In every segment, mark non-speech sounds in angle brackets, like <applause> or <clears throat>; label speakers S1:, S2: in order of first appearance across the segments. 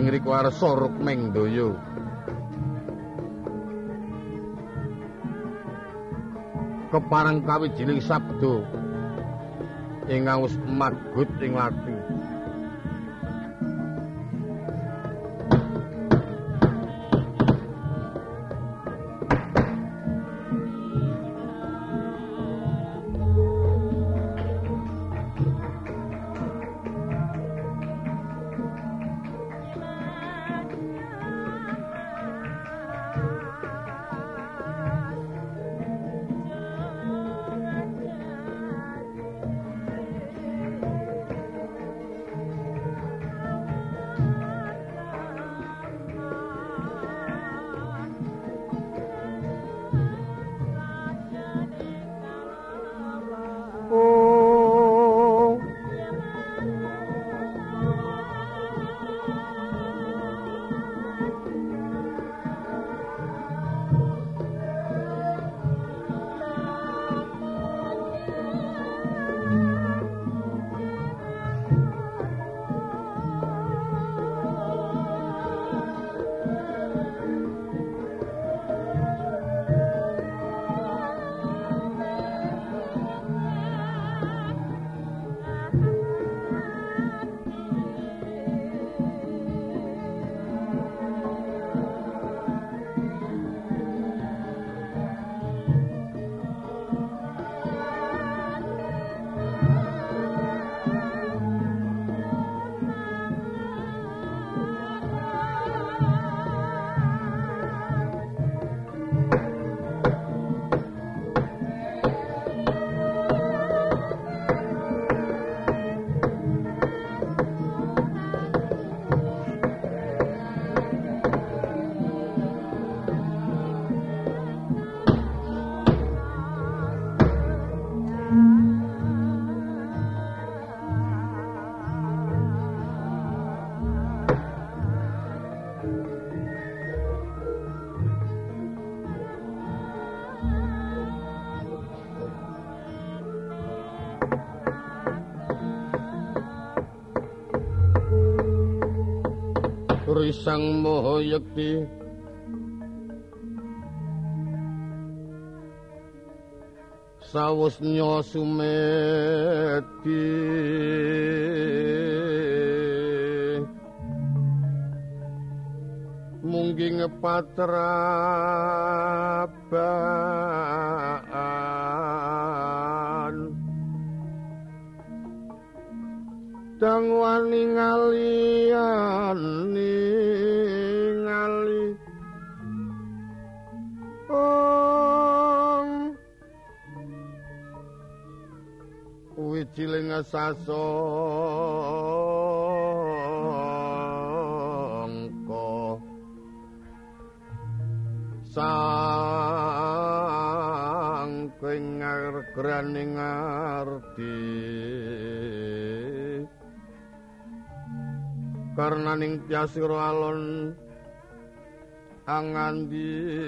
S1: ing riku arsa rukming daya kepareng kawijining sabda ingkang wis magut ing lati Risang Maha Yekti Sawusnya Sumedi Munggi ngepatrabaan Dang wani ngalian Wijiling sasongko Sang kengar kraning arti karena ning alon angandika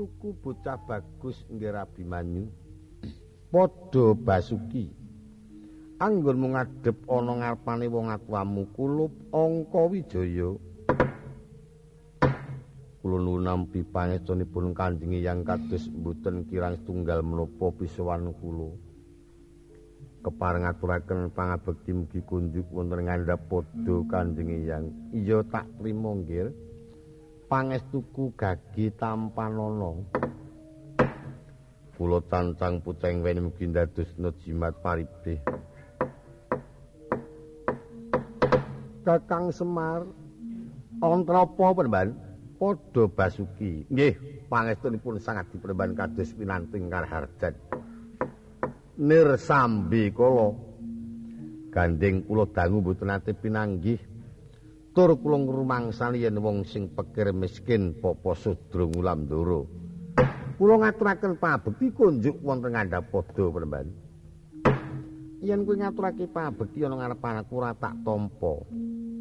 S1: putuku bocah bagus nggih Abimanyu <clears throat> padha basuki. Anggonmu ngadhep ana ngarepane wong atuwamu kulup angka wijaya. Kula nuwun nampi pangestunipun Kanjeng Hyang kados mboten kirang setunggal menapa pisowan kula. Kepareng aturaken pangabekti mugi kunjuk wonten ngandhap padha Kanjeng Hyang. Iya tak trima nggih pangestuku gagi tampanana kula tancang puteng weni mugi dados jimat paribeh Kakang Semar Antrapa Penemban padha basuki. Nggih, pangestunipun sangat dipenemban kados pinanting karharjan. Nirsambi kala gandeng kula dangu mboten nate pinanggih. Tur kula ngrumangsani yen wong sing pekir miskin papa sudra ngulam ndoro. Kula ngaturaken pabekti kunjuk wonten ngandhap padha Penemban. Yen kuwi ngaturake pabekti ana ngarep anakku ora tak tampa.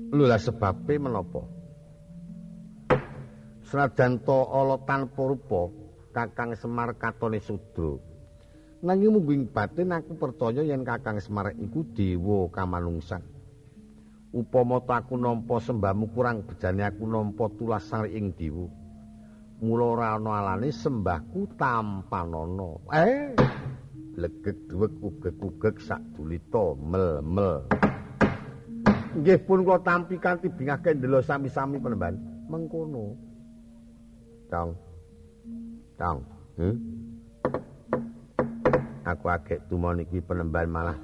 S1: Lho lah sebabe menapa? senajan to ala tanpa rupa Kakang Semar katone sudra nanging mungguing batin aku percaya yen Kakang Semar iku dewa kamanungsan upama aku nampa sembahmu kurang bejane aku nampa tulas sari ing dewa. Mula ora ana alane sembahku tanpa nono eh legek duwek ugek-ugek sak dulita mel-mel. Nggih pun kula tampi kanthi bingake ndelok sami-sami penemban mengkono. Tong. Tong. Hmm? aku agek tumon iki penemban malah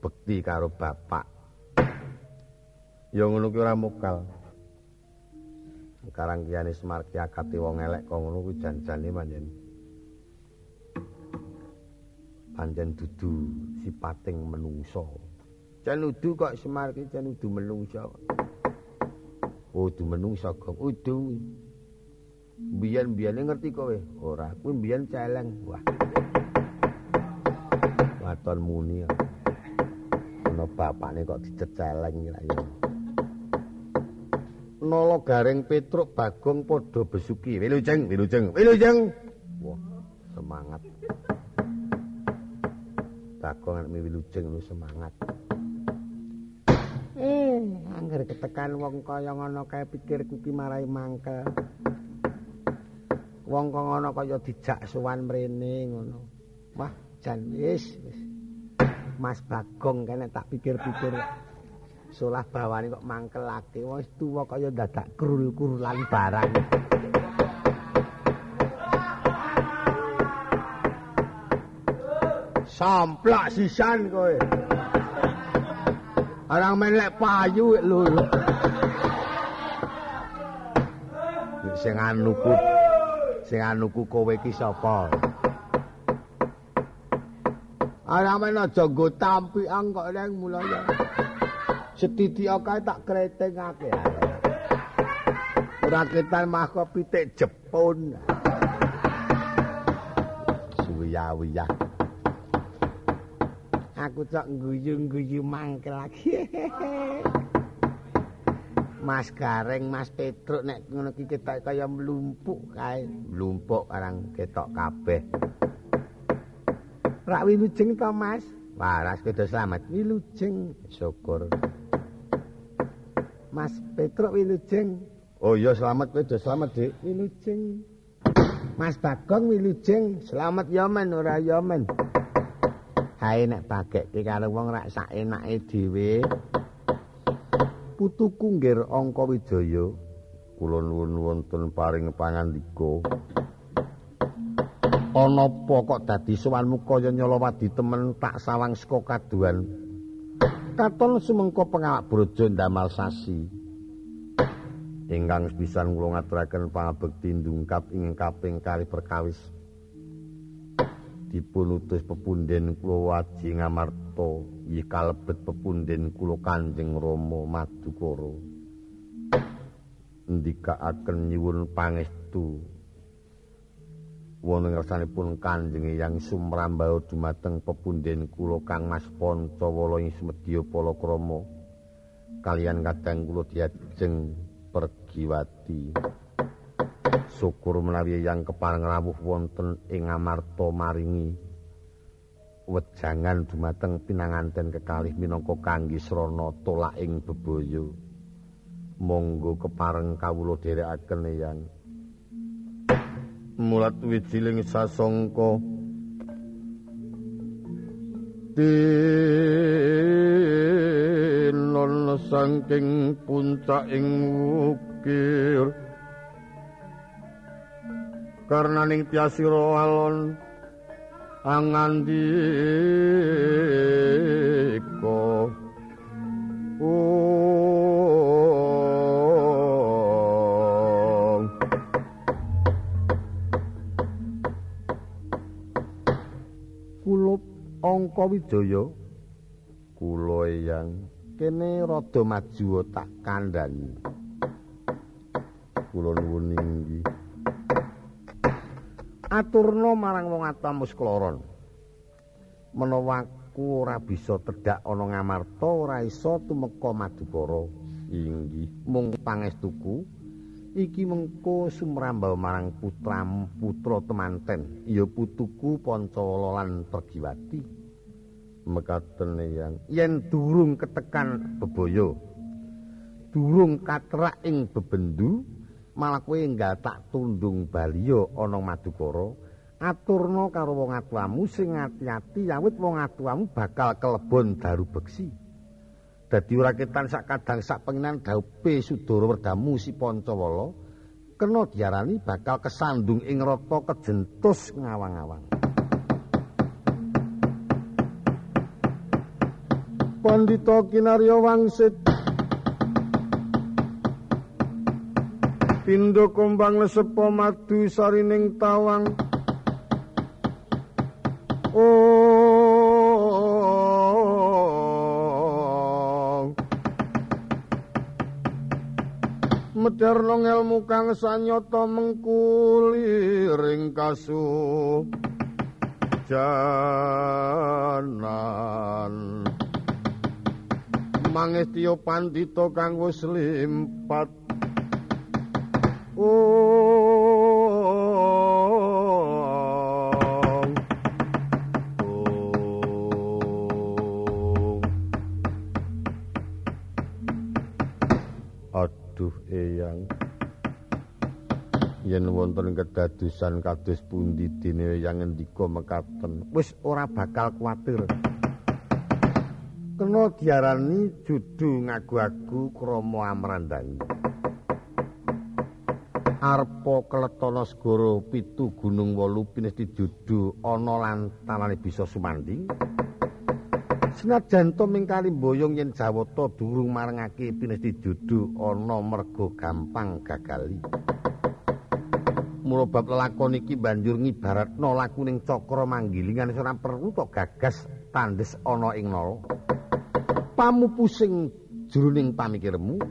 S1: bekti karo bapak ya ngono ki ora mokal sekarang kiyane semar ki akati wong elek kok ngono kuwi jan-jane panjen panjen dudu sipating menungso Jan udu kok Semar ki jan udu menungsa. Udu menungsa kok udu. Biyen-biyene ngerti kowe? Ora, kuwi biyen celeng. Wah. Waton muni. Ana bapakne kok diceceleng kira Nolo garing Petruk Bagong padha besuki. Wilujeng, wilujeng, wilujeng. Wah, semangat. Bagong nek wilujeng lu semangat. Eh, angger ketekan wong kaya ngono kae pikirku ki marai mangkel. Wong kok ngono kaya dijak suwan mrene ngono. Wah, jan wis Mas Bagong kene tak pikir-pikir. Solah bawane kok mangkelake wis tuwa kaya dadak krul-krulan barang. Samplak sisan kowe. Orang main lek payu lho. Sing anuku sing anuku kowe iki sapa? Orang main aja nggo tampian kok nang mulane. Setitik kae tak kretengake. Ora ketan mah kok pitik jepun. Suwiya-wiya. aku cok guyu-guyu mangkel lagi. Mas Gareng, Mas Petruk nek ngono iki ketok kaya mlumpuk kae. Mlumpuk karang ketok kabeh. Rak wilujeng to, Mas? Waras kedo slamet. Wilujeng, syukur. Mas Petruk wilujeng. Oh iya selamat kowe do selamat, Dik. Wilujeng. Mas Bagong wilujeng. Selamat ya men ora ya men. Hae nek pagekke karo wong rak sak enake dhewe. Putuku nggir angka wijaya kula nuwun wonten paring pangandika. Ana apa kok dadi sowanmu kaya nyolowadi temen tak sawang saka kaduan. Katon sumengko pengawak brojo ndamal sasi. Ingkang sepisan kula ngaturaken pangabekti ndungkap ing kaping kali perkawis. dipun utus pepunden kula waji ngamarta iki kalebet pepunden kula Kanjeng Rama Madukara ndikaaken nyuwun pangestu wonten ngersanipun Kanjeng Yang Sumrambah dumateng pepunden kula Kang Mas Pancawala ing Semedya Palakrama. Kalian kadang kula diajeng pergiwati. Syukur menawi yang kepareng rawuh wonten ing amarta maringi. Wejangan dumateng pinanganten kekalih minangka kangge srana tolak ing bebaya. Monggo kepareng kawula dherekaken yang mulat wijiling sasangka Dinon saking puncak ing wukir. Karena ning alon angandika angka wijaya kula yang kene rada maju tak kandhani kula nuwun inggih. Aturna marang wong atamus kloron. Menawa aku ora bisa tedhak ana ngamarta ora isa tumeka madukara inggih mung pangestuku. Iki mengko sumrambal marang putramu putra temanten. Ya putuku Pancawala lan Pergiwati mekaten yang yen durung ketekan bebaya durung katrak ing bebendu malah kowe enggal tak tundung baliya ana madukara aturna karo wong atuamu sing ati-ati yawit wong atuamu bakal kelebon daru beksi dadi ora ketan sak kadang sak penginan daupe Sudara Werdamu si Pancawala kena diarani bakal kesandung ing rata kejentus ngawang-awang. Pandita Kinarya Wangsit Pindha kumbang lesepa madu sarining tawang. Medarno ngelmu kang sanyata mengkuli ring kasu janan Mangestya pandita kang wis limpat. Yen wonten kedadosan kados pundi dene yang ngendika mekaten? Wis ora bakal kuwatir kena diarani judu ngagu-agu krama amrandangi arpa keletana segara pitu gunung wolu pinesti judu ana lan tanane bisa sumanding senajan to mingkali boyong yen jawata durung marengake pinesti judu ana mergo gampang gagali. Mula bab lelakon iki banjur ngibaratna lakuning cakra manggilingan ora perlu tok gagas tandes ana ing nala pamu pusing jroning pamikirmu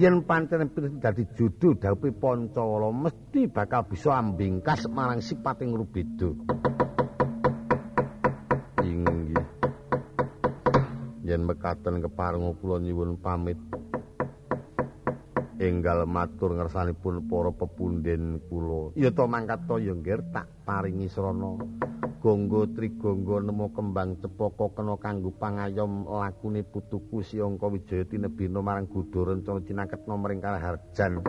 S1: yen pancen dadi judul dawuhe pancawala mesti bakal bisa ambingkas marang sipating rubeda inggih yen mekaten kepareng kula nyuwun pamit enggal matur ngersanipun para pepunden kula. Ya to mangkat to ya nggir tak paringi srana. Gonggo trigonggo nemu kembang cepaka kena kanggo pangayom lakune putuku Siangka Wijaya tinebina marang Gudha rencana cinaket nomering Karaharjan.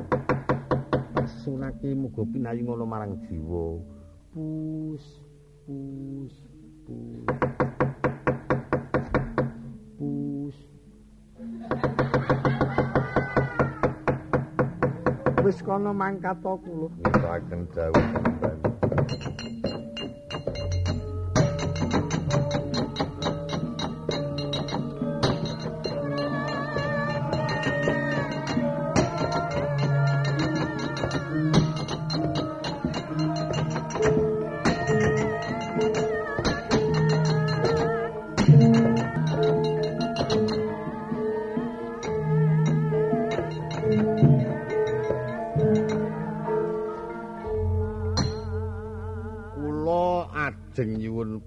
S1: Sunaki muga pinayu ngono marang jiwa. Pus pus pus. wis kono mangkat to kula. Ngesaken dawuh.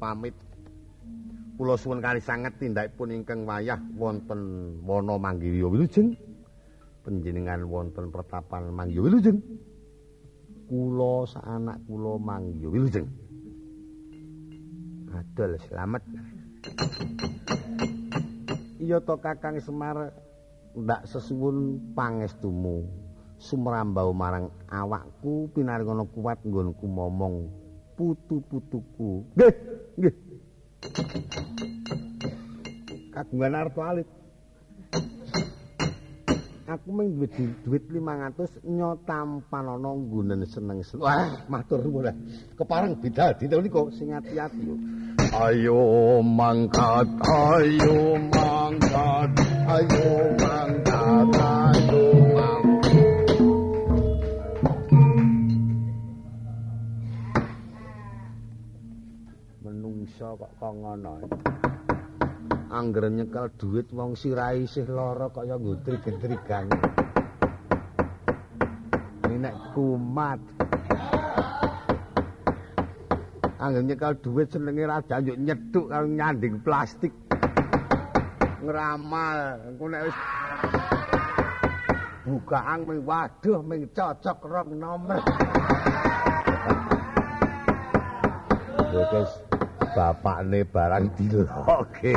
S1: Pamit kula suwun kali sanget tindakipun ingkang wayah wonten wana manggirya wilujeng. Panjenengan wonten pertapan manggirya wilujeng. Kula saanak kula manggirya wilujeng. Adol selamat. Iya to kakang semar. Ndak sesuwun pangestumu. Sumrambau marang awakku pinaringono kuat nggonku momong putu-putuku. Nggih, nggih. Kagungan arep alit. Aku mung duwe dhuwit 500 nyotampan ana nggunen seneng-seneng. Wah, matur nuwun. Kepareng bidal dina niku sing ati-ati yo. Ayo mangkat, ayo mangkat, ayo mangkat, ayo mangkat. Iso kok kok ngono. Angger nyekel dhuwit wong sirai isih lara kaya ngutri-gentrigan. Nek kumat. Angger nyekel dhuwit senenge ra janjuk nyeduk karo nyanding plastik. Ngramal, engko nek wis bukaan ming waduh ming cocok rong nomor. Wis bapakne barang diloke.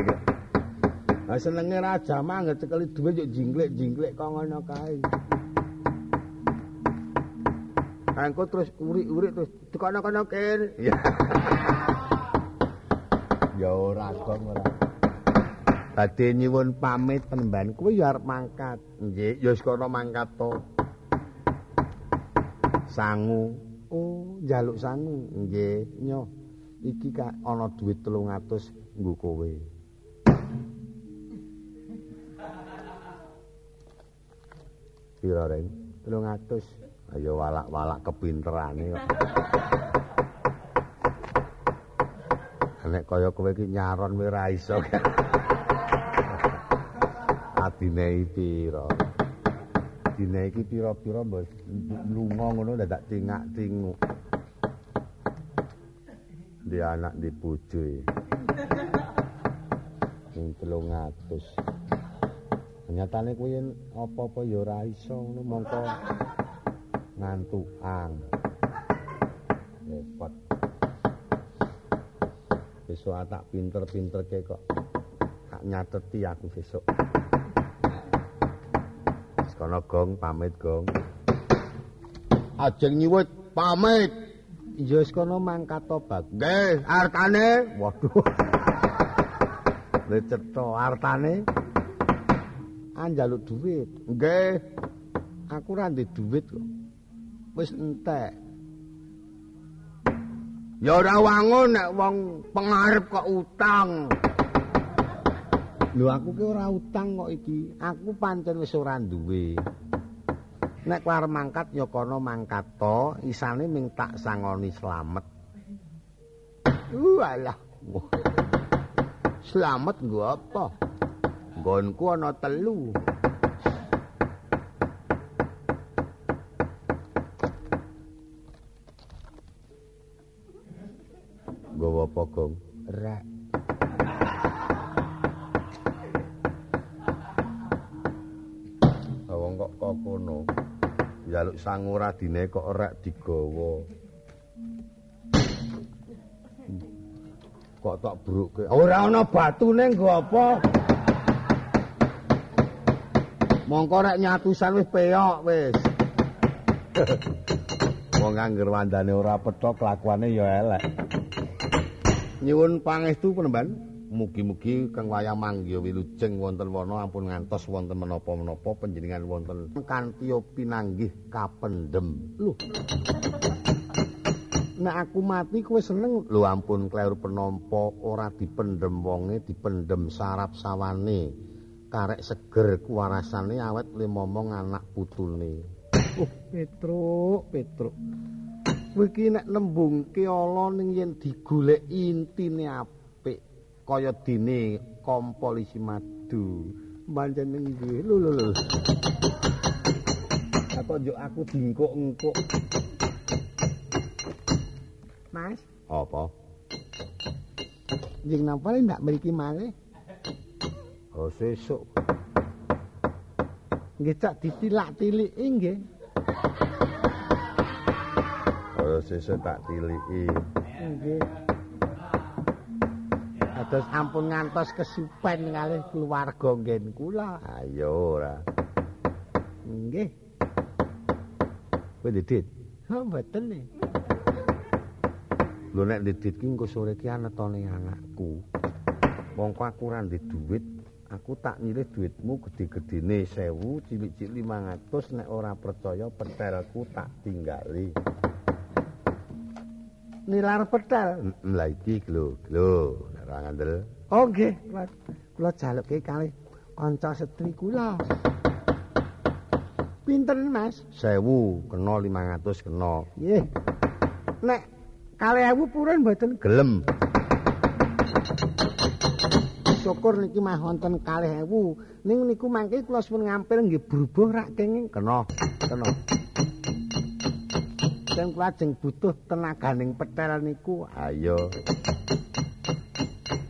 S1: Lah senenge raja mah ngecekeli duwe yo jingklik-jingklik kok ngono kae. Angko terus urik-urik terus tekono-kono kene. Ya ora gong ora. Badhe nyuwun pamit penemban kuwi ya arep mangkat. Nggih, ya wis kono mangkat to. Sangu. Oh, njaluk sangu. Nggih, nyo. Iki kak ana dhuwit 300 nggo kowe. Pira reng? 300. Ayo walak-walak kepinterane kok. Nek kaya kowe iki nyaron wis ra iso. adine pira dine iki pira-pira mbok lunga ngono dadak cingak-cinguk di anak di bojo sing 300 nyatane kuwi apa-apa ya ora iso ngono mongko ngantukan. Repot. Besok tak pinter-pinter kok. Tak nyateti aku besok. Kono gong pamit gong. Ajeng nyuwut pamit iya wis kono mangkat tobat. Nggih artane. Waduh. Lecetho artane. Anjaluk duit. Nggih. Aku ora ndek duit kok. Wis entek. Ya ora wangun nek wong pengarep kok utang. Lho aku ki ora utang kok iki. Aku pancen wis ora duwe. Nek kuwi arep mangkat ya kono mangkat to, isane ming tak sangoni slamet. Walah. Slamet nggo apa? Nggonku ana telu. Nggo apa, Gong? Rek. kok kono. Jaluk sangu radine kok rek digawa. Kok tak bruke. Ora ana batune nggo apa? Mongko rek nyatusan wis peyok wis. Wong angger wandane ora petok kelakuane ya elek. Nyuwun pangestu penemban. Mugi-mugi kang wayang manggya wilujeng wonten wana ampun ngantos wonten menapa-menapa panjenengan wonten kanthi pinanggih kapendhem. Lho. Nek aku mati kowe seneng lho ampun kleru penampa ora dipendhem wonge dipendhem sarap sawane karek seger kuwarasane awet le momong anak putune. Oh, Petruk, Petruk. Kowe iki nek nembungke ala ning yen digolek intine kaya dene kompolisi madu. Pancen nggih lho lho lho. Apa yo aku dingkuk-engkuk Mas? Apa? Jeng napa ndak mriki malih Oh sesuk. Nggih cak ditilak-tiliki nggih. Oh sesuk tak tiliki. Nggih Dados ampun ngantos kesupen kalih keluarga nggen kula. Ayo ora. Nggih. Kowe didit? Ha mboten nih. Lho nek didit ki engko sore ki anetone anakku. Mongko aku ora ndek dhuwit, aku tak nyilih dhuwitmu gedhe-gedhene 1000, cilik-cilik 500 nek ora percaya petelku tak tinggali. nilar petel. Lah iki lho, lho, ora ngandel. Oh nggih, kula jaluke kalih kanca setri kula. Pinten, Mas? 1000, kena 500 kena. Nggih. Nek 2000 purun mboten gelem. Syukur niki mah wonten 2000. Ning niku mangke kula suwun ngampil nggih brubuh rak kenging kena. Kena. sing lajeng butuh tenaganing petel niku ayo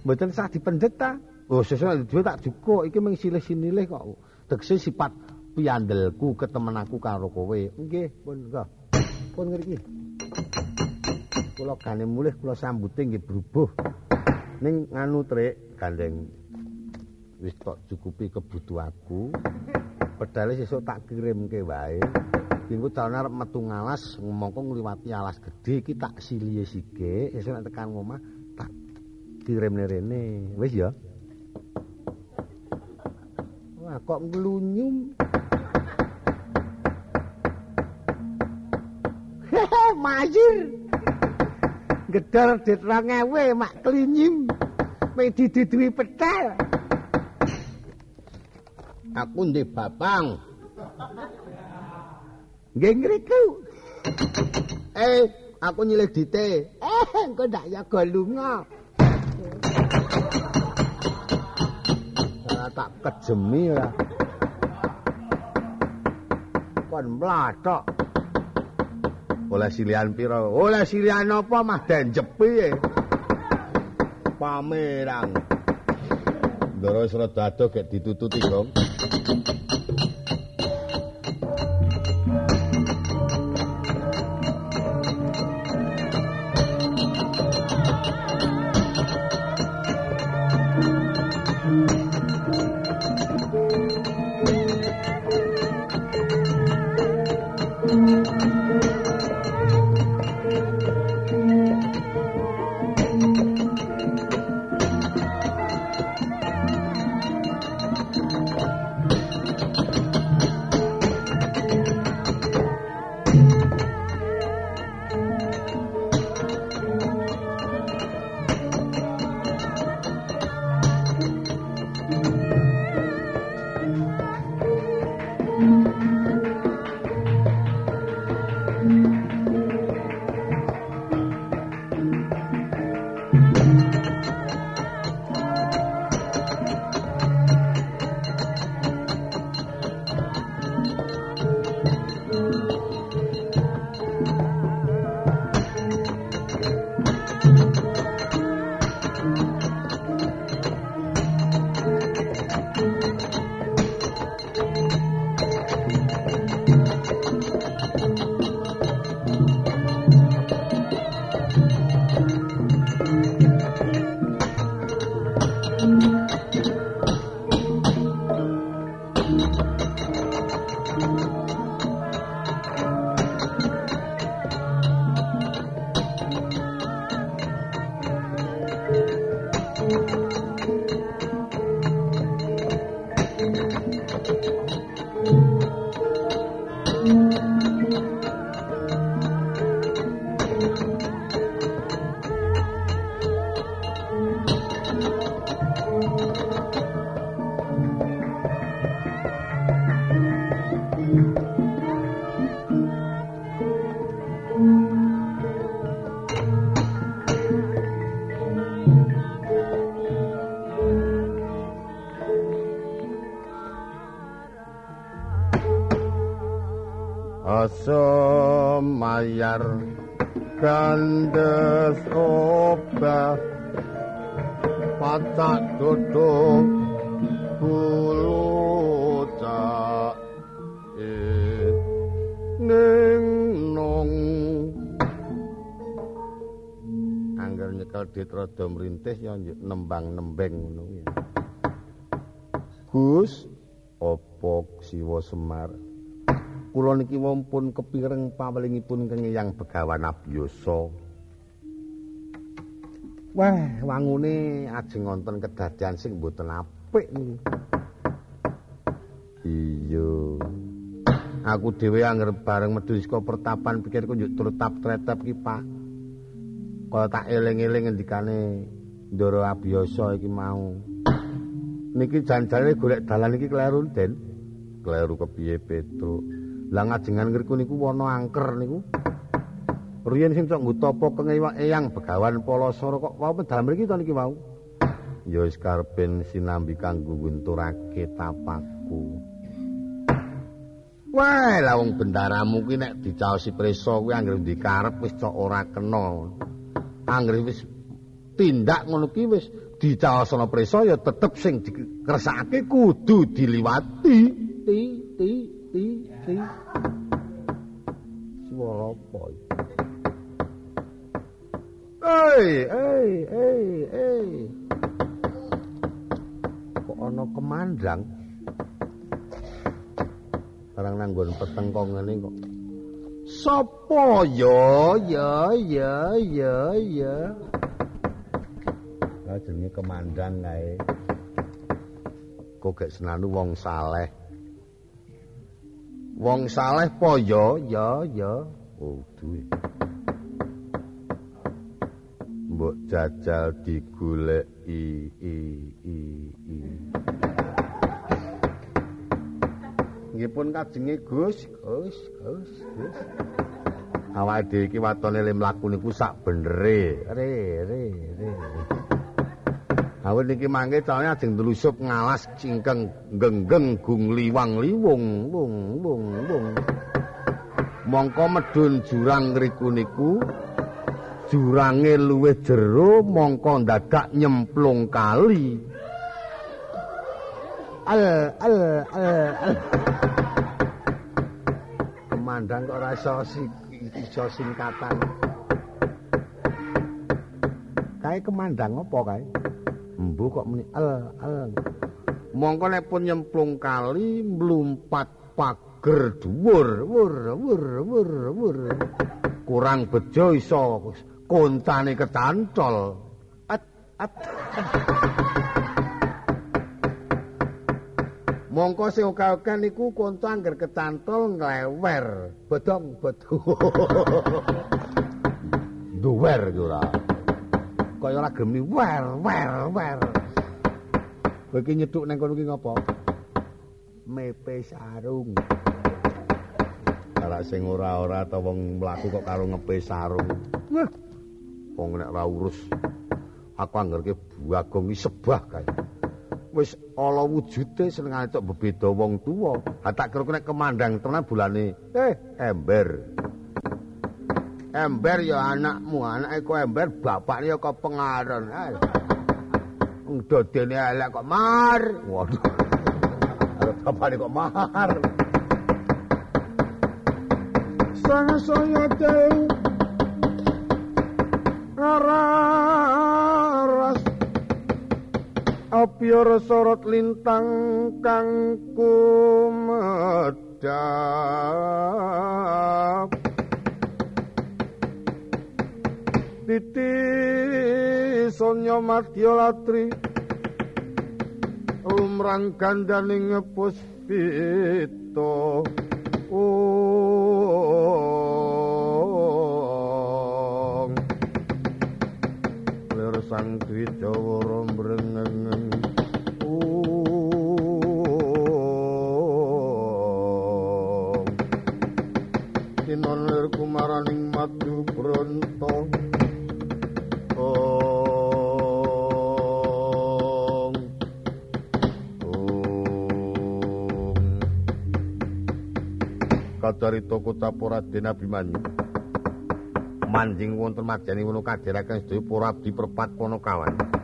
S1: mboten sah dipendet ta oh sesuk duwe tak dukuk iki mung silih-sinilih kok tegese sifat piandelku ketemen aku karo kowe. Nggih, pun nggih. Pun ngriki. Kula gane mulih kula sambute nggih brubuh. Ning nganu trek gandeng wis tok cukupi kebutuhanku. Pedale sesuk tak kirimke wae. Dinggo dalane arep metu ngalas mongko ngliwati alas gedhe iki tak silihe sike, esuk nek tekan omah tak kirimne rene. Wis ya. Wah, kok nglunyum. Majir. Gedor dit 2000 mak klinyim. Mek diduduhi petel. Aku ndek babang. Nggih ngriku. Eh, aku nyilih dite. Eh, engko ndak ya go lunga. tak kejemi ora. Kon mlathok. Oleh silian pira? Oleh silian apa mah denjepi e. Pamerang. Ndoro adoh gek ditututi, Gong. Rada merintis ya nembang-nembeng ngono ya Gus opok siwa semar kula niki mumpun kepireng pawelingipun kenging begawan abiyasa. Wah, wangune ajeng wonten kedadian sing mboten apik niki. Iya. Aku dhewe anggere bareng medhu saka pertapan pikirku njuk tretap tretep ki, Pak. Kaya tak eling-eling ngendikane Ndoro Abiyasa iki mau. Niki jan-jane golek dalan iki kleru, Den. Kleru kepiye, Petruk? Lah ngajengan ngriku niku wana angker niku. Riyen sing sok ngutapa kengewa eyang begawan Palasara kok wau pedal mriki to niki wau. Ya wis karepen sinambi kanggo ngunturake tapakku. Wah, wong bendaramu kuwi nek dicaosi prisa kuwi anggere dikarep wis cok ora kena. anggere wis tindak ngono ki wis dicaosana prisa ya tetep sing dikresake kudu diliwati ti ti ti ti swara apa Hei, hei, hei, hei. Kok ana kemandang? Barang peteng kok ngene kok. Sopo ya ya ya ya ya. Lah jenenge kemandang kae. Kok gak senanu wong saleh. Wong saleh po ya ya ya. Oh, duwe. Mbok jajal digolek i i i i. Nggih pun kajenge Gus, Gus, Gus, Gus. Awake dhewe iki watone le mlaku niku sak benere. Re, re, re. Awet niki mangke cawene ajeng telusup ngalas cingkeng genggeng gung liwang liwung wung wung wung. Mongko medun jurang ngriku niku jurange luwih jero mongko dadak nyemplung kali. Al al al. al. Kemandang kok ora iso iso singkatan. Kae kemandang apa kae? Embu kok muni al al. Mongko nek pun nyemplung kali mlumpat pager dhuwur, wur wur wur wur. Kurang bejo iso kontane ketantol. At at. Mongko sing oke-oke niku konco angger kecantol nglewer. Bodong bodu. <laughs> Duwer iki ora. Kaya ora gemi wer wer wer. Kowe iki nyethuk nang kono iki ngopo? Mepe sarung. Ora sing ora-ora ta wong mlaku kok karo ngepe sarung. Wah. Wong nek ora urus aku anggerke buagong iki sebah kae. Wis ala wujude senengane tok bebeda wong tuwa. Ha tak kira nek kemandang tenan bulane. Eh, ember. Ember ya anakmu, anake kok ember, bapakne ya kok pengaron. Wong dodene elek kok mar. Waduh. Bapakne kok mar. Sana saya teu. Raras Apior sorot lintang kang kumedap Titi sonyo matyo latri Lumrang gandaning puspito Oh Lir sang dwi lir kumaraning madu bronto Ong Kacarita kota Poraden Abimanyu manjing wonten madyaning wono kadheraken sedaya para abdi perpat kono kawan.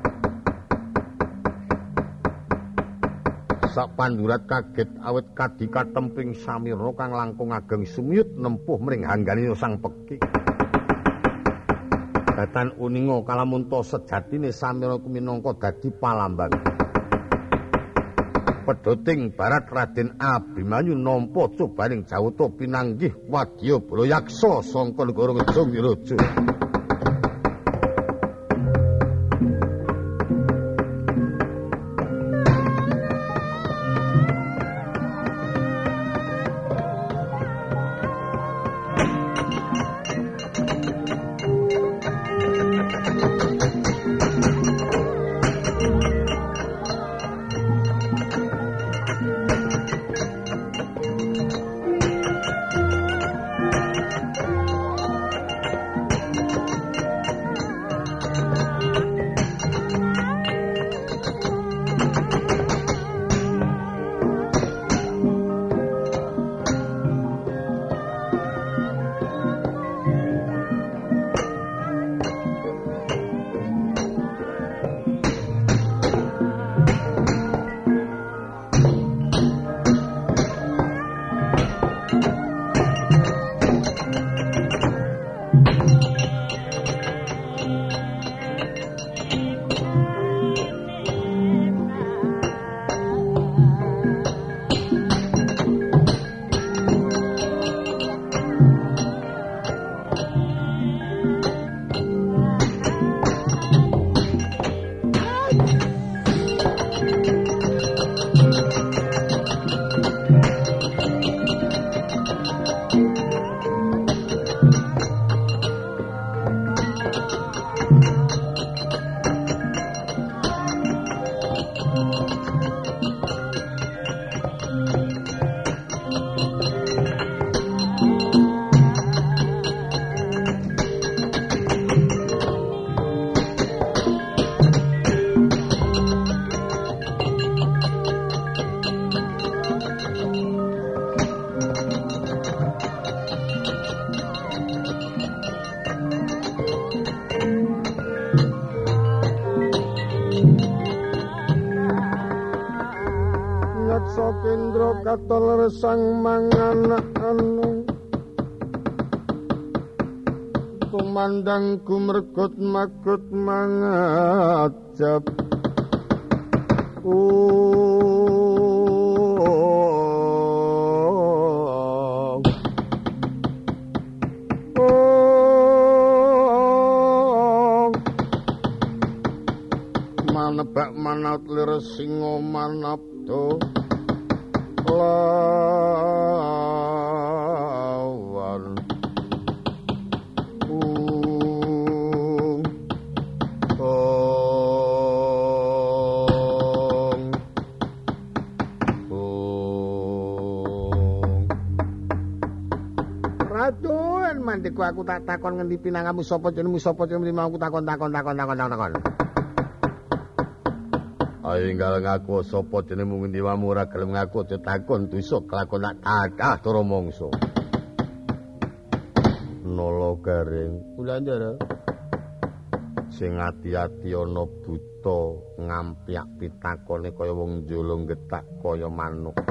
S1: Sak pandurat kaget awit kadi katemping samirna kang langkung ageng sumiyut nempuh mring hanggane sang peki. Datan uninga kalamunta sejatine samirna kuminangka dadi palambang. Pedoting barat Raden Abimanyu nampa cobaning jawata pinanggih wadya bala yaksa sangka negara Ngejong Raja. sang manganakno Kumandang kumregut magut mangajab aku tak takon ngendi pinangamu sapa jenengmu sapa jenengmu mau aku takon takon takon takon takon Ayo enggal ngaku sapa jenengmu ngendi wae ora gelem ngaku ditakon dosa kelakon nak kathah cara mangsa. Nolo garing ulandara. Sing ati-ati ana buta ngampiak pitakone kaya wong njolong getak kaya manuk.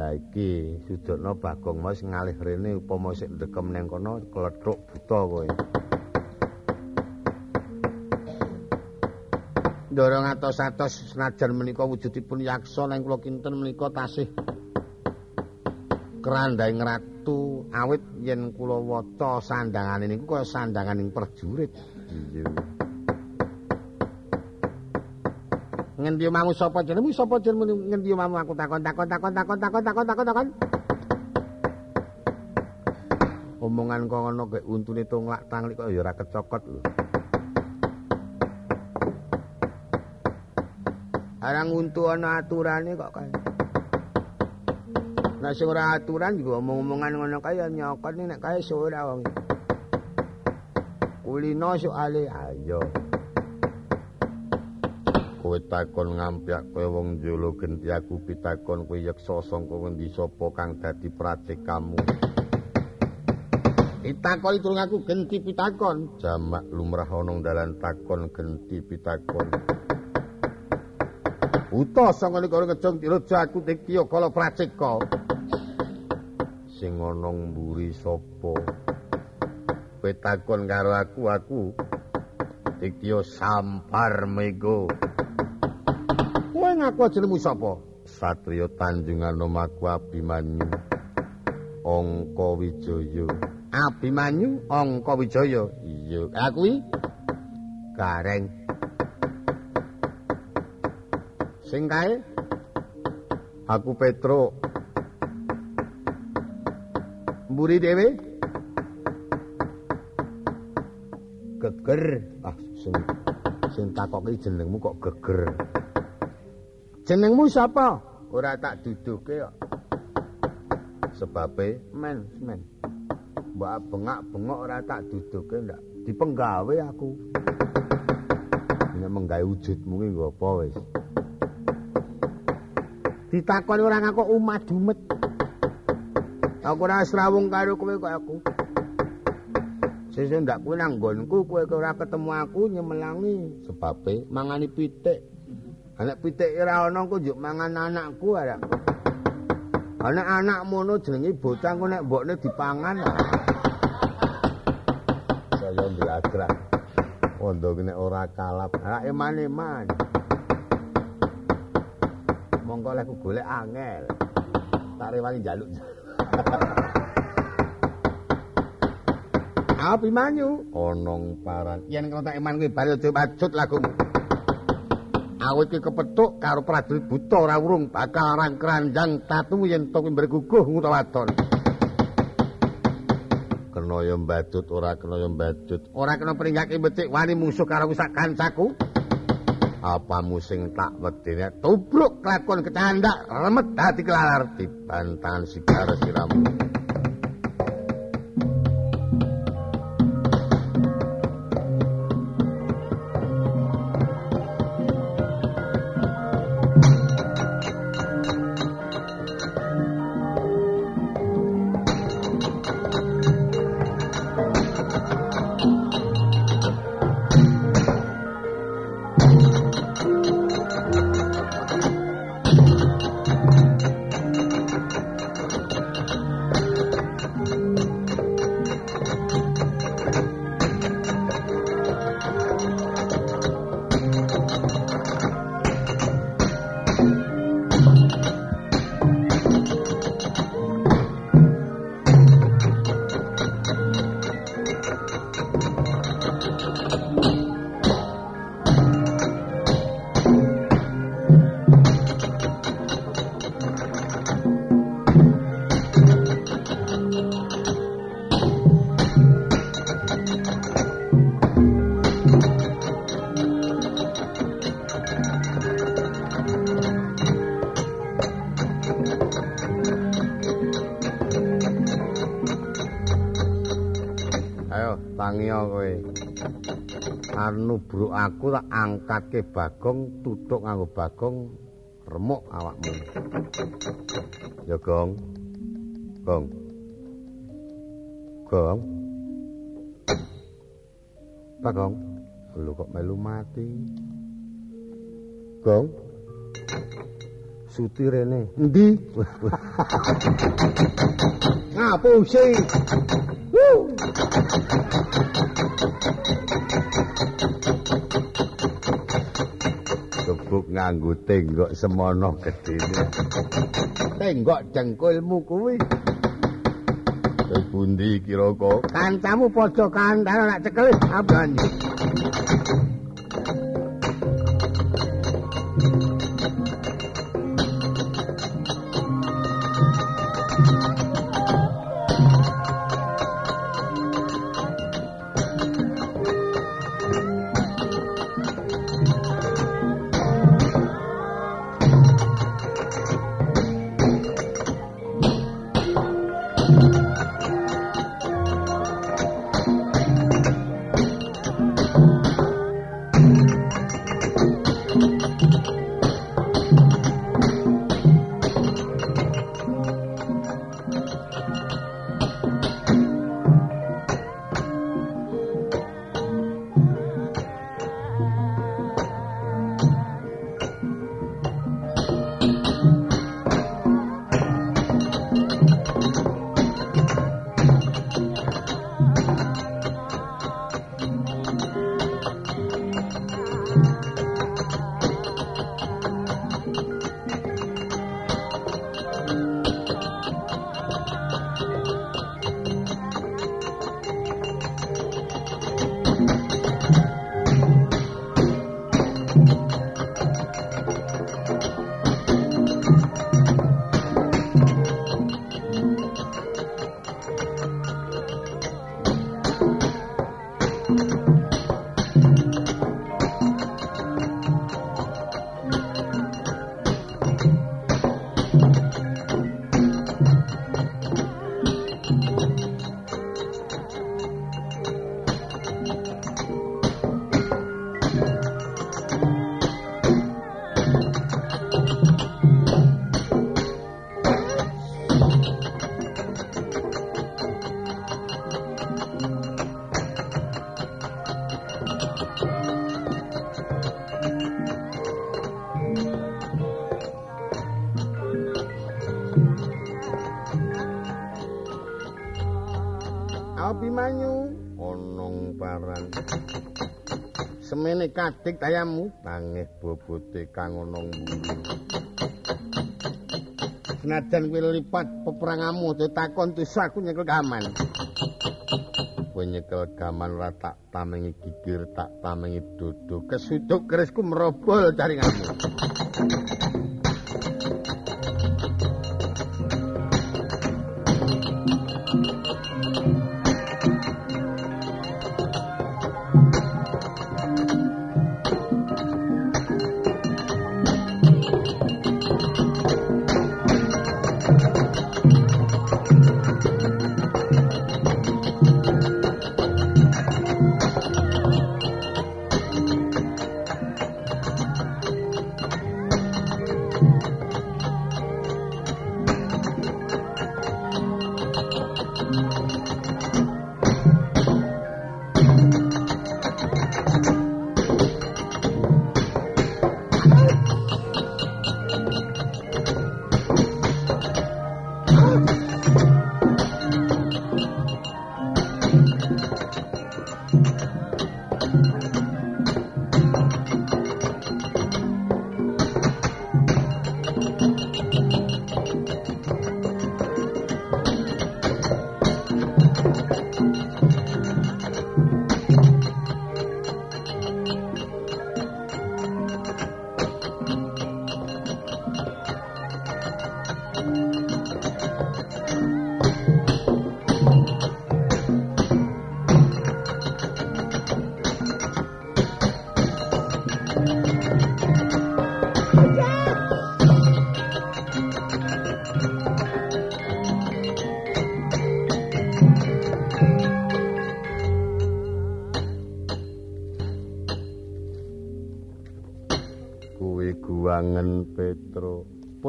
S1: Lah iki sudutna Bagong Mas ngalih rene upama sik ndekem ning kono klethuk buta kowe. Ndorong atos-atos senajan menika wujudipun yaksa nang kula kinten menika tasih kerandhaing ratu awit yen kula waca sandangane niku kaya sandanganing prajurit. Iya. Ngendi mamu sapa jenengmu sapa jenengmu ngendi mamu aku takon takon takon takon takon takon takon takon. Omongan kok ngono kek untune tunglak tanglik kok ya ora kecokot lho. Arang untu ana aturane kok kae. Nek sing ora aturan juga omong-omongan ngono kae nyokot nek kae ora wong. Kulino soale ayo. Kowe takon ngampiak kowe wong jolo genti aku pitakon kowe yeksa sangka ngendi sapa kang dadi kamu. Pitakon turung aku genti pitakon. Jamak lumrah ana dalan takon genti pitakon. Uta sanga nek ngejong dirojo aku dikya kala praceka. Sing ana mburi sapa? Petakon karo aku aku dikya sampar mego. Kowe ngaku jenengmu sapa? Satriya Tanjungan Nomaku Abimanyu. Angka Wijaya. Abimanyu Angka Wijaya. Iya, aku iki Gareng. Sing kae Aku Petro. Mburi dhewe. Geger. Ah, sing sing takoki jenengmu kok geger. Jenengmu sapa? Ora tak duduhke kok. Sebabe men, men. Mbak bengak-bengok ora tak duduhke ndak. Dipenggawe aku. Nek menggawe wujudmu ki nggo apa wis? ditakoni ora ngaku umat dumet. Aku ora srawung karo kowe kok aku. Sesuk ndak kuwi nang nggonku kowe ora ketemu aku nyemelangi sebabe mangani pitik. Anak pitik ora ana kok njuk mangan anakku ara. Anak anak mono jenenge bocah kok nek mbokne dipangan. Saya ndelagrak. Wondo nek ora kalap, ora eman-eman. mongko lek golek angel. Tak rewangi njaluk. <laughs> Api manyu onong paran. Yen kena tak iman kuwi bali aja macut lagumu. Awit ki kepethuk karo prajurit buta ora urung bakal arang kranjang tatu yen to kuwi berguguh ngutawadon. Kena ya mbadut ora kena ya mbadut. Ora kena pringgake becik wani musuh karo sak kancaku. apa musing tak wedine tubruk kelakon kecandak remet dadi kelar dibantan sigar siramu Bro aku tak angkatke Bagong tutuk nganggo Bagong remuk awakmu. Ya Gong. Gong. Gong. Bagong. Lu kok melu mati? Gong. Suti rene. Endi? Ngapusi. Woo! Gebuk nganggo tenggok semono gedene. Tenggok jengkulmu kuwi. Kowe pundi kira kok? Kancamu padha kandhane nak cekel abani. Kadik tayamu nangih bobote kang mburi Senajan kuwi lipat peperanganmu ditakon tusa aku nyekel gaman. Kowe nyekel gaman ra tak tamengi gigir tak tamengi dodo. Kesuduk kerisku merobol jaringanmu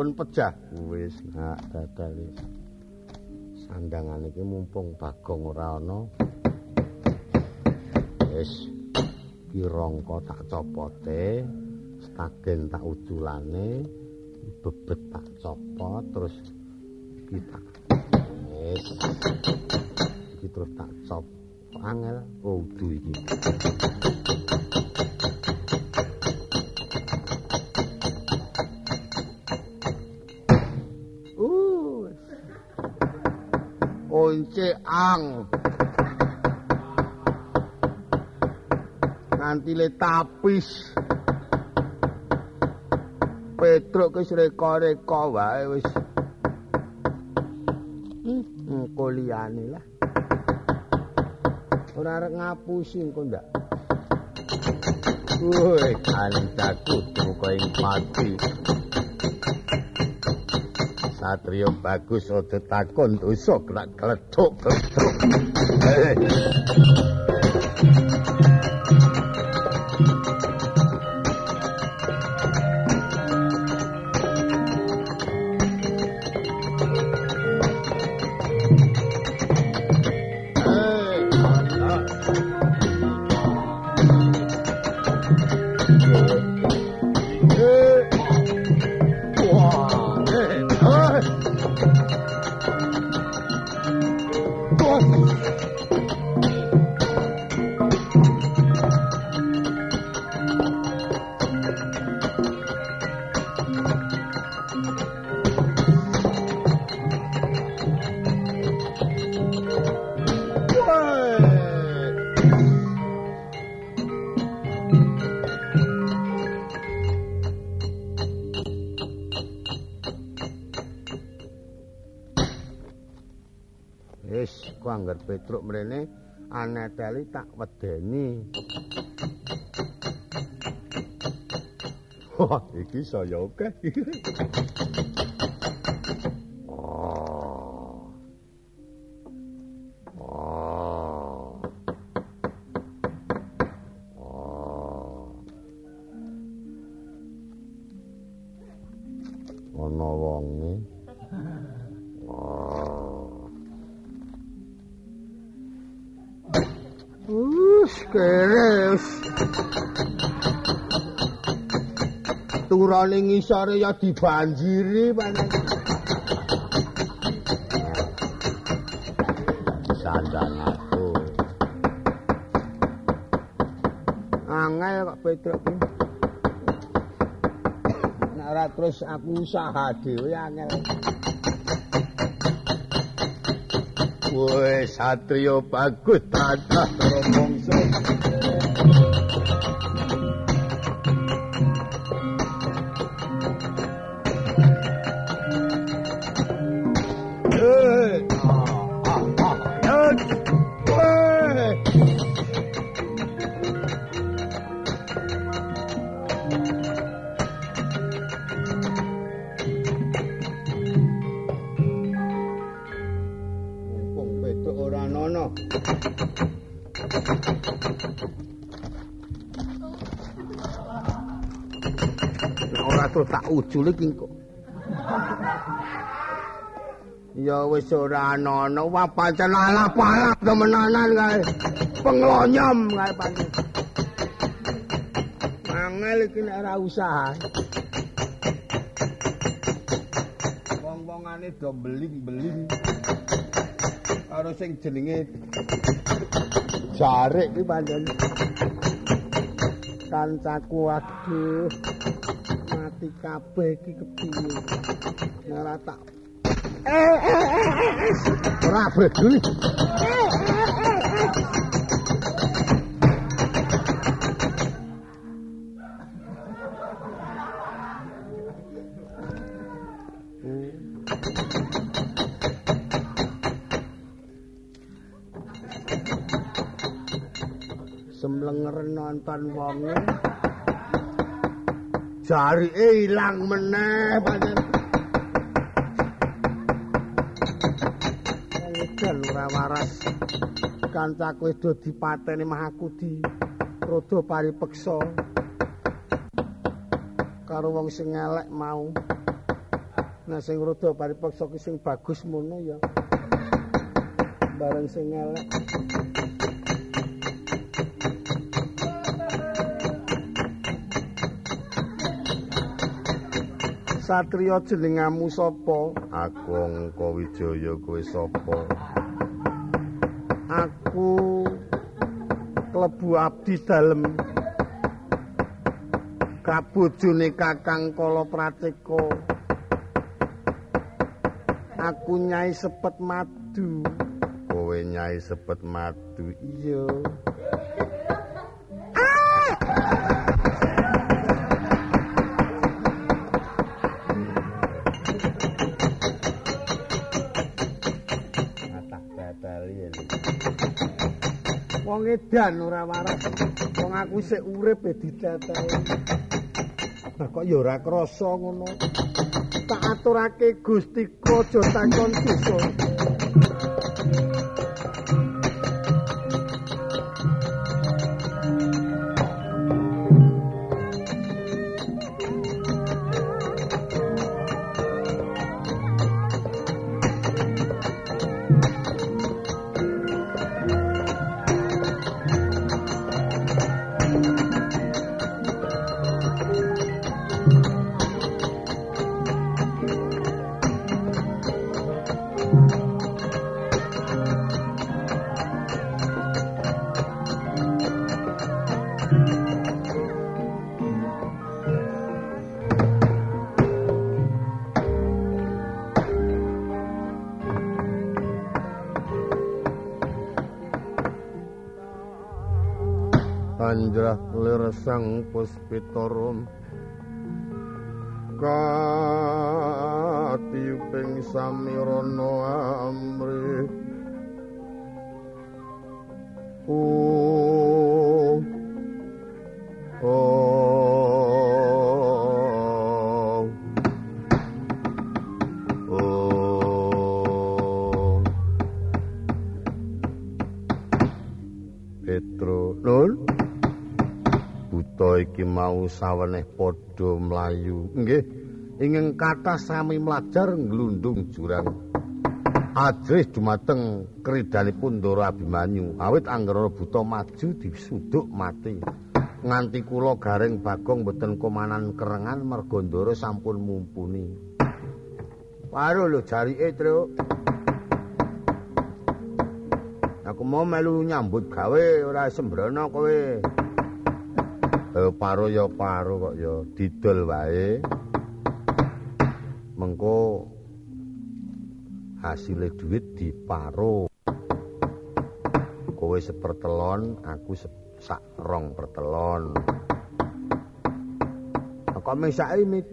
S1: Pun pejah wis nak dadal sandangan iki mumpung Bagong ora ana. Wis kirangka tak copote, stagen tak uculane, bebet tak copot terus kita wis. Iki terus tak cop angel. Kudu iki kunci ang. Nganti le tapis. Petruk wis reka-reka wae wis. Engko liyane lah. Ora arek ngapusi engko ndak Woi, kancaku muka ing mati. Satrio bagus aja takon dosa kena kledhok. Aneteli tak wedeni. <laughs> Wah, iki saya <laughs> oke. turane ngisore ya dibanjiri panen. Sandang aku. Angel kok Petruk iki. Nek ora terus aku usaha dhewe angel. Woi, satrio bagus, tadah teromongso. Ujule ki. Ya wis ora ana-ana wae pancen ala palap temenanan kae. Penglonyom kae pancen. Angel iki nek ora usaha. Wong-wongane do beling-beling. Karo sing jenenge jarik iki pancen. Kancaku aduh. Mati kabeh iki kepiye? Ora tak ora bredul semlenger nonton wonge jarike ilang meneh pancen Edan ora waras kancaku wis do dipateni mah aku di rodo paripeksa
S2: karo wong sing elek mau. Nah sing rada paripaksa ki sing bagus mono ya. Bareng sing elek. Satrio jenengamu sapa?
S1: Aku Angka Wijaya kowe sapa?
S2: Aku klebu abdi dalem. Kabojone Kakang Kala Prateka. Aku nyai sepet madu.
S1: Kowe nyai sepet madu.
S2: Iya. Wong edan ora waras. Wong aku sik urip e diceteli. Lah kok ya ora krasa ngono. Tak aturake Gusti Aja takon dosa.
S1: Sang puspitarum Katiping samirana amri Oh iki mau saweneh padha mlayu. Nggih. Ingkang kathah sami mlajar nglundung jurang. Ajrih dumateng kridanipun Ndara Abimanyu. Awit anggara buta maju disuduk mati. Nganti kula garing bagong boten komanan kerengan merga Ndara sampun mumpuni. Waduh lho jarike truk. Aku mau melu nyambut gawe ora sembrono kowe. Eh paro ya paro kok ya didol wae. Mengko hasilé duit diparo. Kowe sepertelon, aku sak rong pertelon. Kok mesake mit.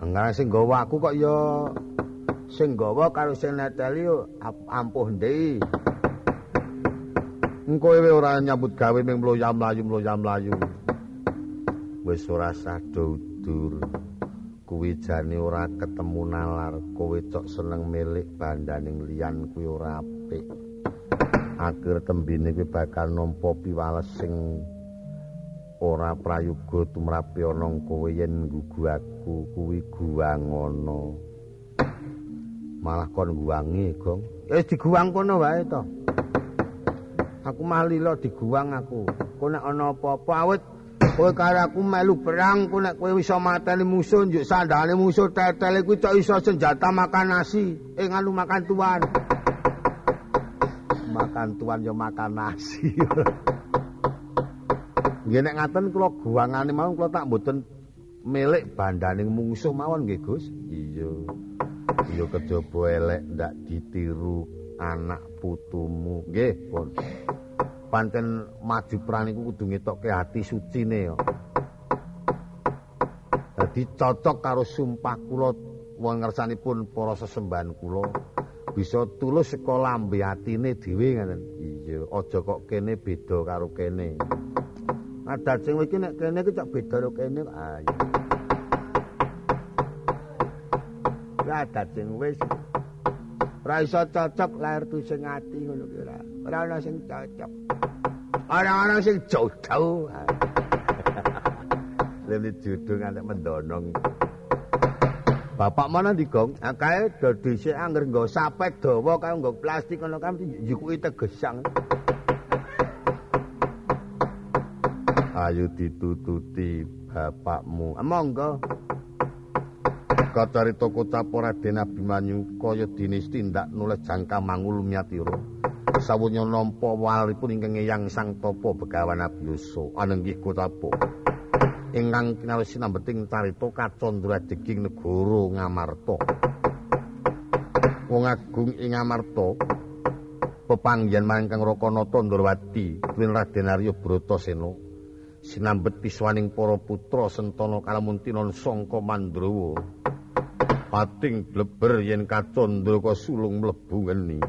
S1: Enggak sing gawa aku kok ya sing gawa karo sing neteli ampuh ndek. Engko kowe ora nyambut gawe ming mloyam mlayu mloyam mlayu. Wis ora sado udur. Kuwi jane ora ketemu nalar, kowe cok seneng milik bandaning liyan kuwi ora apik. Akhir tembine kuwi bakal nampa piwales sing ora prayoga tumrapi ana kowe yen nggugu aku kuwi guwangono. Malah kon guwangi, Gong. Wis diguwang kono wae to. Aku malila diguwang aku. Kowe nek ana apa-apa awit kowe karo aku melu perang, kowe nek kowe iso mateni musuh njuk sandale musuh tetele kuwi cok iso senjata makan nasi, eh nganu makan tuan. makan tuan ya makan nasi. <laughs> Nggih nek ngaten kula guwangane mau kula tak mboten milik bandaning mungsuh mawon nggih Gus. Iya. Iya kejaba elek ndak ditiru anak putumu. Nggih, pun. Pancen maju perang iku kudu ngetokke ati sucine ya. Dadi cocok karo sumpah kula wong ngersanipun para sesembahan kula bisa tulus saka lambe atine dhewe ngoten. Iya, aja kok kene beda karo kene. Adat sing iki nek kene iki cok beda karo kene. Ah, iya. Ya adat sing wis ora iso cocok lahir tu sing ati ngono ki ora. Ora ana sing cocok. Ora ana sing jodoh. Lha Dene judul nganti mendonong. Bapak mana di gong? Akae do dhisik anger nggo sapek dawa kaya nggo plastik ngono kan jukuki tegesang. Ayo ditututi bapakmu. Monggo. Kacarita kocap Raden Abimanyu kaya dinis tindak nulis jangka mangul miatira. Sawunya nampa walipun ingkang eyang Sang Tapa Begawan Abiyasa anenggih kocapa. ingkang kinawis sinambeting carita kacandra jeging negara Ngamarta. Wong agung ing Ngamarta pepanggihan mangkang Rakanata Ndrawati kuwi Raden Arya Bratasena sinambet piswaning para putra sentana kalamuntinon sangka Mandrawa. Pating bleber yen kacandra sulung mlebu ngeni.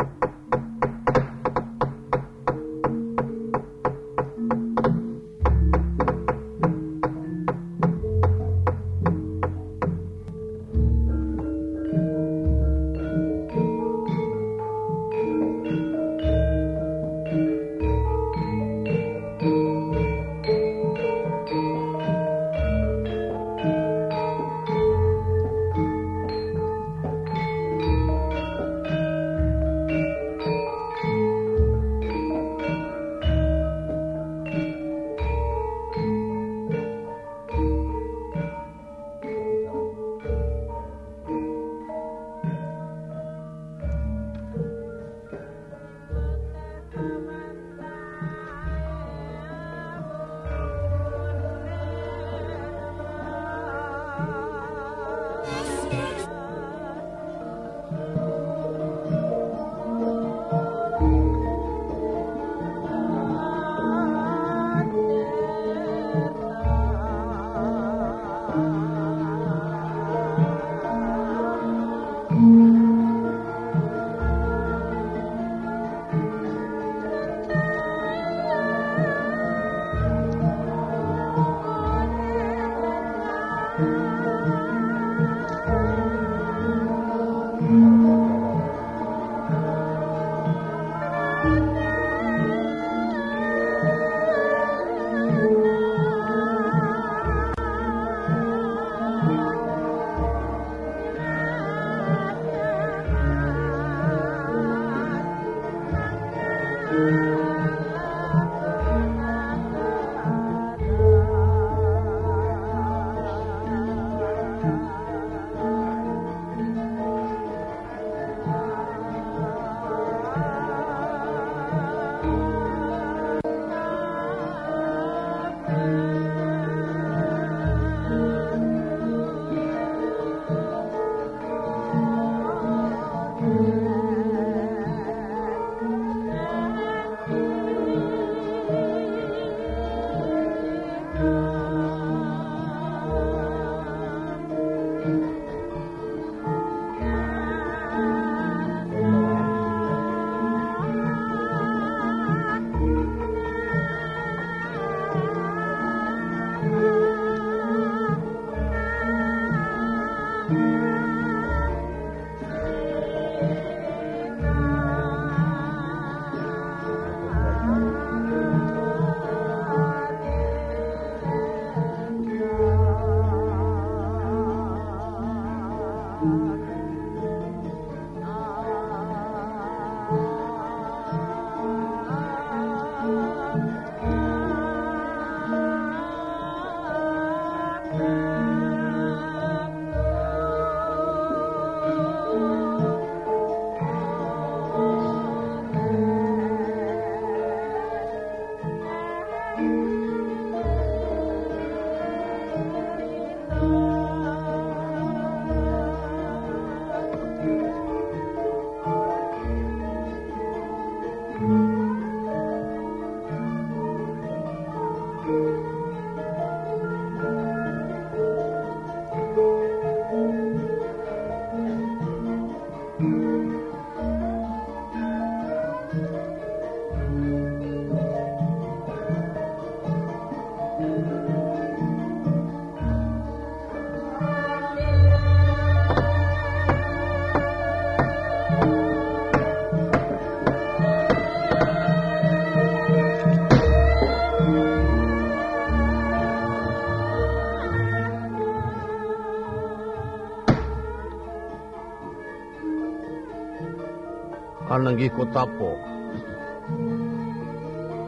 S1: Anenggih kotapa.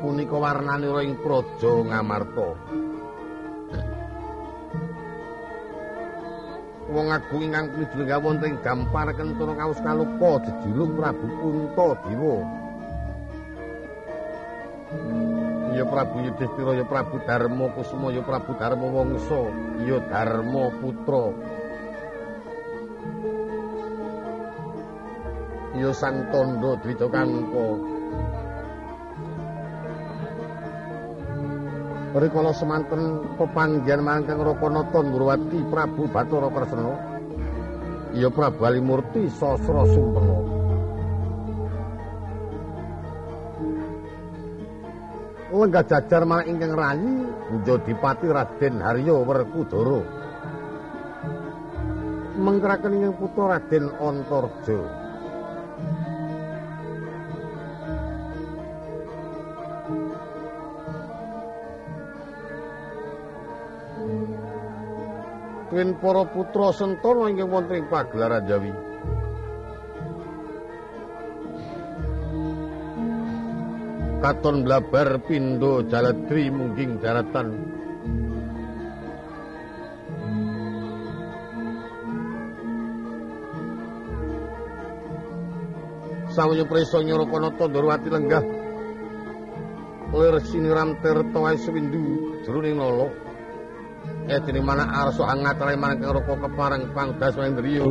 S1: Punika warnanira ing praja Ngamarta. Wong agung ingkang pinjul wonten ing gampar kentara kaus kalupa jejuluk Prabu Puntadewa. Ya Prabu Yudhistira, ya Prabu Darma Kusuma, ya Prabu Darma Wangsa, ya Darma Putra. Ya Sang Tandha Dwita Kanpa. Rikala semanten pepanggihan mangkang Rakanata Ndrawati Prabu Bathara Kresna. Ya Prabu Alimurti Sasra Sumpena. Lenggah jajar malah ingkang rayi Njodipati Raden Harya Werkudara. Mengkeraken ingkang putra Raden Antarja. Tuwin para putra Sentana ingkang wonten ing pagelaran Jawi. Katon blabar pindo jaladri mungging daratan. Sawaya prisa Nyarakanata Ndrawati lenggah lir siniram tirta wae swindu jroning nala. Eh dene mana arsa angatare manang raka kepareng pangdas Wendriya.